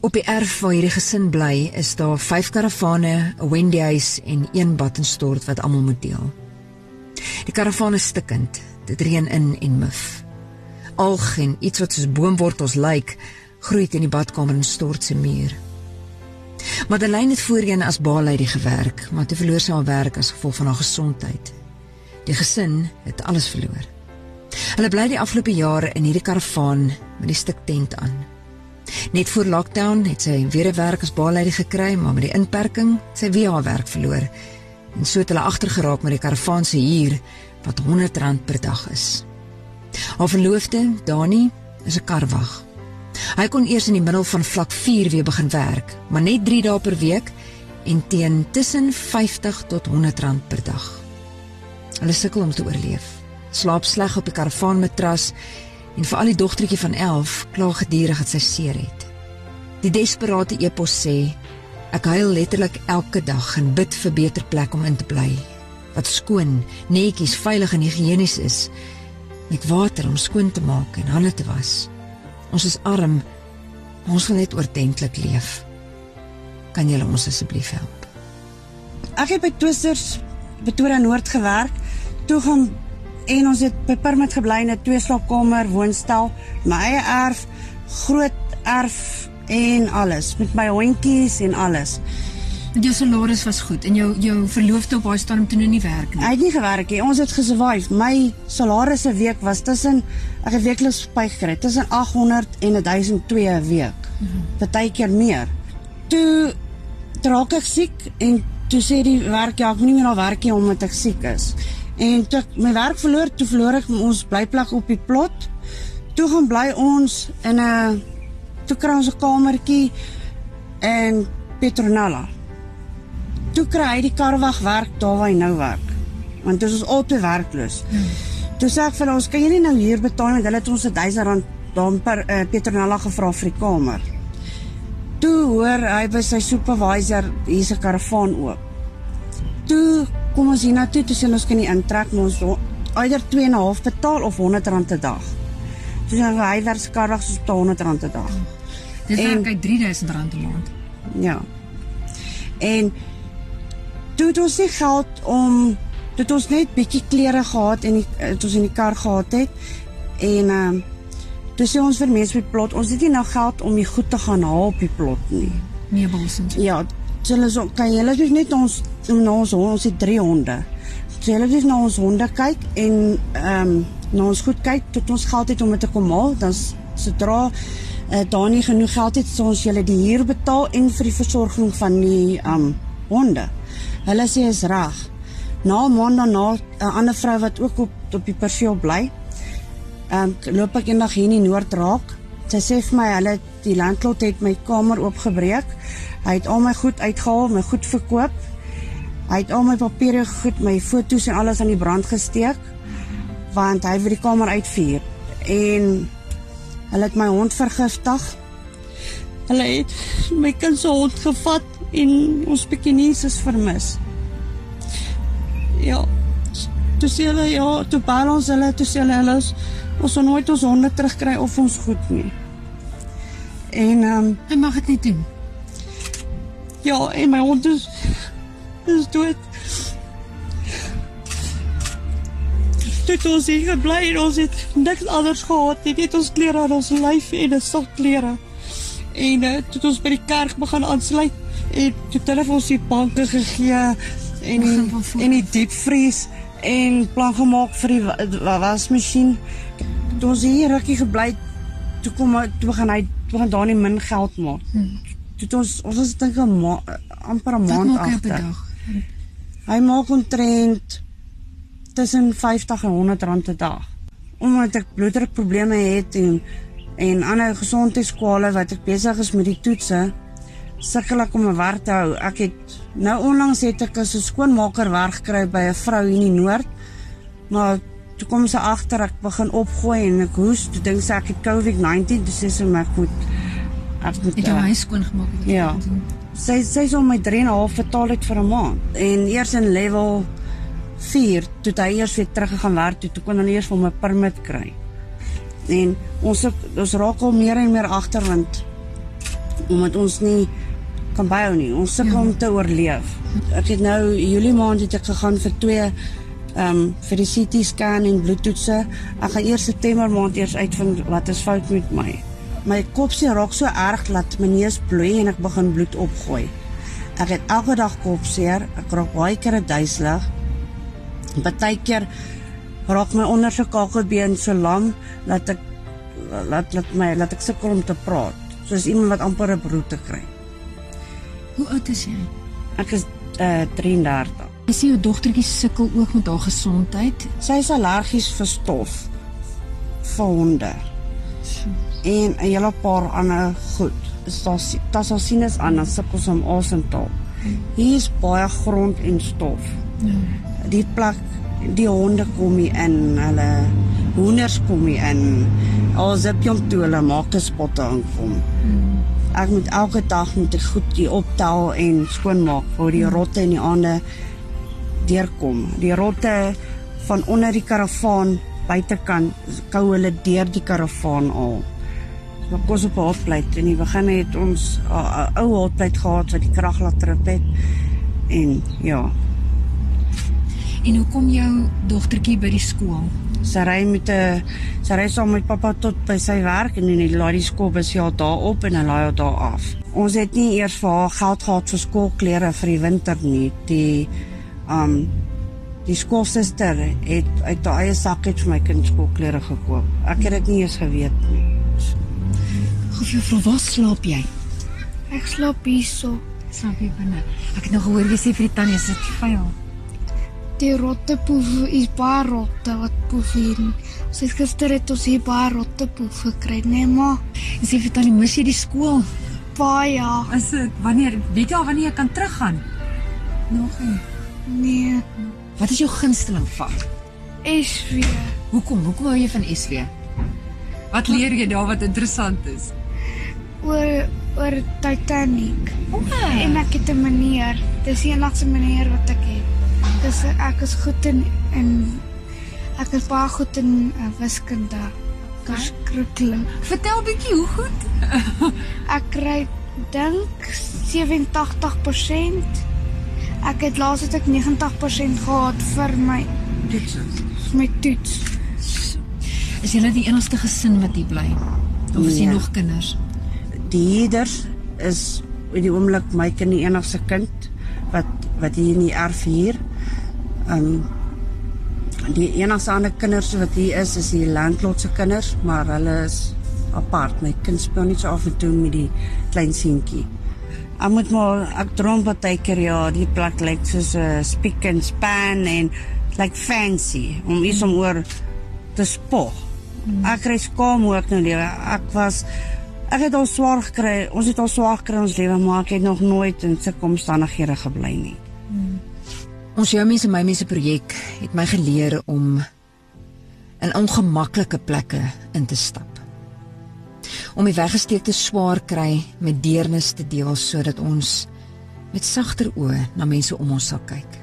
Op die erf waar hierdie gesin bly, is daar 5 karavane, 'n Wendy's en een badstort wat almal moet deel. Die karavaan is stikkend. Dit reën in en mif. Alg en iets wat soos boomwortels lyk, groei in die badkamer en stort se muur. Madeleine het voorheen as baalady gewerk, maar toe verloor sy haar werk as gevolg van haar gesondheid. Die gesin het alles verloor. Hulle bly die afgelope jare in hierdie karavaan met die stuk tent aan. Net voor lockdown het sy weer 'n werk as baalady gekry, maar met die inperking sy weer haar werk verloor. En so het hulle agtergeraak met die karavaan se huur wat R100 per dag is. Haar verloofde, Dani, is 'n karwag. Hy kon eers in die middel van vlak 4 weer begin werk, maar net 3 dae per week en teen tussen 50 tot 100 rand per dag. Hulle sukkel om te oorleef. Slaap sleg op die karavaanmatras en vir al die dogtertjie van 11 kla gedurig dat sy seer het. Die desperate epos sê ek huil letterlik elke dag en bid vir beter plek om in te bly wat skoon, netjies, veilig en higiënies is met water om skoon te maak en hande te was. Ons is arm. Ons wil net oordentlik leef. Kan julle ons asseblief help? Ek het by Twisters Pretoria Noord gewerk. Toe gaan en ons het by Permit gebly in 'n twee slaapkamer woonstel, my eie erf, groot erf en alles met my hondjies en alles. Jou salaris was goed en jou jou verloofde op daai stadium toe nou nie werk nie. Hy het nie gewerk nie. Ons het gesurvive. My salaris 'n week was tussen ek het weekliks spyt gekry tussen 800 en 1002 'n week. Partykeer mm -hmm. meer. Toe draak ek siek en toe sê die werk ja, ek moet nie meer daar werk nie omdat ek siek is. En toe my werk verloor, toe verloor ek ons blyplek op die plot. Toe gaan bly ons in 'n toe kry ons 'n kamertjie in Petronella toe kry hy die karwag werk daar waar hy nou werk. Want dit is altyd werkloos. Hmm. Toe sê ek vir ons, kan jy nie nou hier betaal met hulle het ons 1000 rand dan per uh, Petronella gevra vir die kamer. Toe hoor hy by sy supervisor hier's 'n karavaan oop. Toe kom ons hier na toe, sê ons kan nie intrek maar ons eider 2 en 'n half betaal of 100 rand 'n dag. Toe sê hy werk se karwag soos 100 rand 'n dag. Dit werk hy 3000 rand 'n maand. Ja. En toe het ons nie geld om dit ons net bietjie klere gehad en dit ons in die kar gehad het en ehm uh, toe sê ons vir mense die plot ons het nie nou geld om die goed te gaan haal op die plot nie meubels en ja hulle so kan julle dus net ons na ons ons het drie honde so hulle dus na ons honde kyk en ehm um, na ons goed kyk tot ons geld het om dit te kom haal dan sodra uh, daar nie genoeg geld het so ons julle die huur betaal en vir die versorging van die ehm um, honde Hulle sê is reg. Na 'n maand daarna 'n ander vrou wat ook op op die perseel bly. Ehm um, loop ek eendag hier in die noord raak. Sy sê vir my hulle die landlot het my kamer oopgebreek. Hy het al my goed uitgehaal, my goed verkoop. Hy het al my papiere goed, my foto's en alles aan die brand gesteek want hy wil die kamer uitvuur. En hulle het my hond vergiftig. Hulle het my kind se hond gevat en ons bekennies is vermis. Ja. Toe sê hulle ja, toe bel ons hulle, toe sê hulle hulle ons sal nooit ons honde terugkry of ons goed nie. En ehm um, hy mag dit nie doen. Ja, en my hond is is dood. Dit ons hier gebly en ons het niks anders gehad nie. Net ons klere aan ons lyf en 'n sak klere. En uh, toe ons by die kerk begin aansluit, en toe hulle vir ons die banke gegee en die, en die diepvries en plan gemaak vir die wasmasjien. Toe ons hier rukkie gebly, toe kom toe begin hy toe gaan daar nie min geld maak. Hmm. Toe ons ons was dink 'n amper 'n maand agter. Hy maak omtrent tussen 50 en 100 rand 'n dag. Omdat ek bloeddrukprobleme het en en ander gesondheidskwale wat ek besig is met die toetse, sukkel ek om 'n werk te hou. Ek het nou onlangs het ek as 'n skoonmaker werk gekry by 'n vrou hier in die noord. Maar toe kom sy agter ek begin opgooi en ek hoes, toe dink sy ek het COVID-19, dis is my goed. Ek moet jy my skoon gemaak het. Ja. Sy sy sou my 3 en 'n half betaal het vir 'n maand. En eers in level 4 toe hy eers weer terug gegaan werk toe, toe kon hy eers vir my permit kry. En ons ons raak al meer en meer agter want omdat ons nie kan byhou nie. Ons sukkel ja. om te oorleef. Ek het nou Julie maand het ek gegaan vir twee ehm um, vir die CT scan en bloedtoetse. Ek gaan eers September maand eers uitvind wat is fout met my. My kop se raak so erg dat my neus bloei en ek begin bloed opgooi. Ek het elke dag kopseer, ek raak baie keer duiselig. Partykeer raak my onderste kakelbeen so lam dat ek laat laat my laat ek sukkel om te praat. Soos iemand wat amper 'n broete kry. Hoe oud is jy? Ek is uh, 33. Jy sien jou dogtertjie sukkel ook met haar gesondheid. Sy is allergies vir stof vir honde. En 'n hele paar ander goed. Is daar is aan as sukkel om asem te haal. Hier is baie grond en stof. Ja. Die plek die honde kom hier in, hulle hoenders kom hier in. Al sip jy om toe hulle maak 'n spotte aankom. Ek moet elke dag met die goed die optel en skoonmaak vir die rotte en die ander deurkom. Die rotte van onder die karavaan buitekant kou hulle deur die karavaan al. Maar kos op hotplate en in die begin het ons 'n ou hotplate gehad wat die krag laat trip het. En ja, En hoe kom jou dogtertjie by die skool? Sy ry met 'n sy ry saam met pappa tot by sy werk en in die laai die skoolbus ja daar op en hy laai haar daar af. Ons het nie eers vir haar geld gehad vir skoolklere vir die winter nie. Die um die skoolsuster het uit haar eie sak het vir my kind skoolklere gekoop. Ek het dit nie eens geweet nie. Hoeveel vir wat slaap jy? Ek slaap hierso. Slaap jy binne? Ek het nog gehoor jy sê vir die tannie is dit vuil die rotte poef is baie rotte wat poef hier. Sy so, gister het ons hier baie rotte poef gekry, nee ma. En sy het tannie mis jy die skool? Baie. Is dit wanneer weet jy al wanneer jy kan teruggaan? Nog nie. Nee. Wat is jou gunsteling vak? SW. Hoekom? Hoekom hou jy van SW? Wat leer jy daar wat interessant is? Oor oor Titanic. Oh. En ek het 'n meneer. Dis die enigste meneer wat ek het. Dis ek is goed in in ek is baie goed in uh, wiskunde. Verskriklik. Vertel bietjie hoe goed. ek kry dink 87%. Ek het laas het ek 90% gehad vir my toets. My toets. Is jy net die enigste gesin wat hier bly? Of is jy ja. nog kinders? Die hierders is in die oomblik my kind die enigste kind wat wat hier in die erf hier Um die enigste ander kinders wat hier is is die landlord se kinders, maar hulle is apart. My kind speel net so af en toe met die klein seentjie. Ek moet maar ek droom baie keer ja, die plek lyk soos 'n uh, speak and span en like fancy om iets om oor te spog. Ek kry skaam hoe ek nou lewe. Ek was ek het al swaar gekry. Ons het al swaar gekry ons lewe, maar ek het nog nooit in sulke omstandighede gebly nie. Ons jou mense my mense projek het my geleer om in ongemaklike plekke in te stap. Om die weggesteekte swaar kry met deernis te deel sodat ons met sagter oë na mense om ons sal kyk.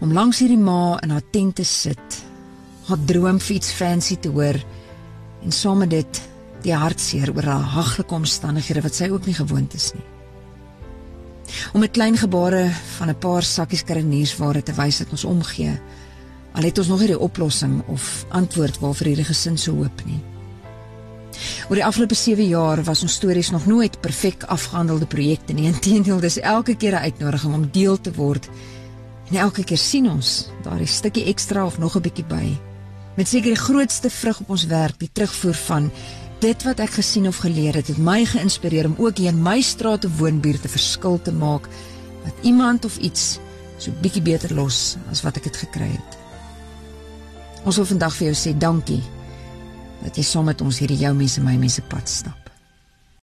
Om langs hierdie ma in haar tent te sit, haar droom vir iets fancy te hoor en saam met dit die hartseer oor haar haglike omstandighede wat sy ook nie gewoond is nie om 'n klein gebare van 'n paar sakkies kariniersware te wys dat ons omgee. Al het ons nog nie die oplossing of antwoord waarvoor hierdie gesin so hoop nie. Oor die afgelope 7 jaar was ons stories nog nooit perfek afgehandelde projekte nie. Inteendeel, dis elke keer 'n uitnodiging om deel te word. En elke keer sien ons daar 'n stukkie ekstra of nog 'n bietjie by. Met seker die grootste vrug op ons werk, die terugvoer van dit wat ek gesien of geleer het, het my geïnspireer om ook hier in my straat te woonbuurt 'n verskil te maak wat iemand of iets so bietjie beter los as wat ek dit gekry het. Ons wil vandag vir jou sê dankie dat jy saam met ons hierdie jou mense my mense pad stap.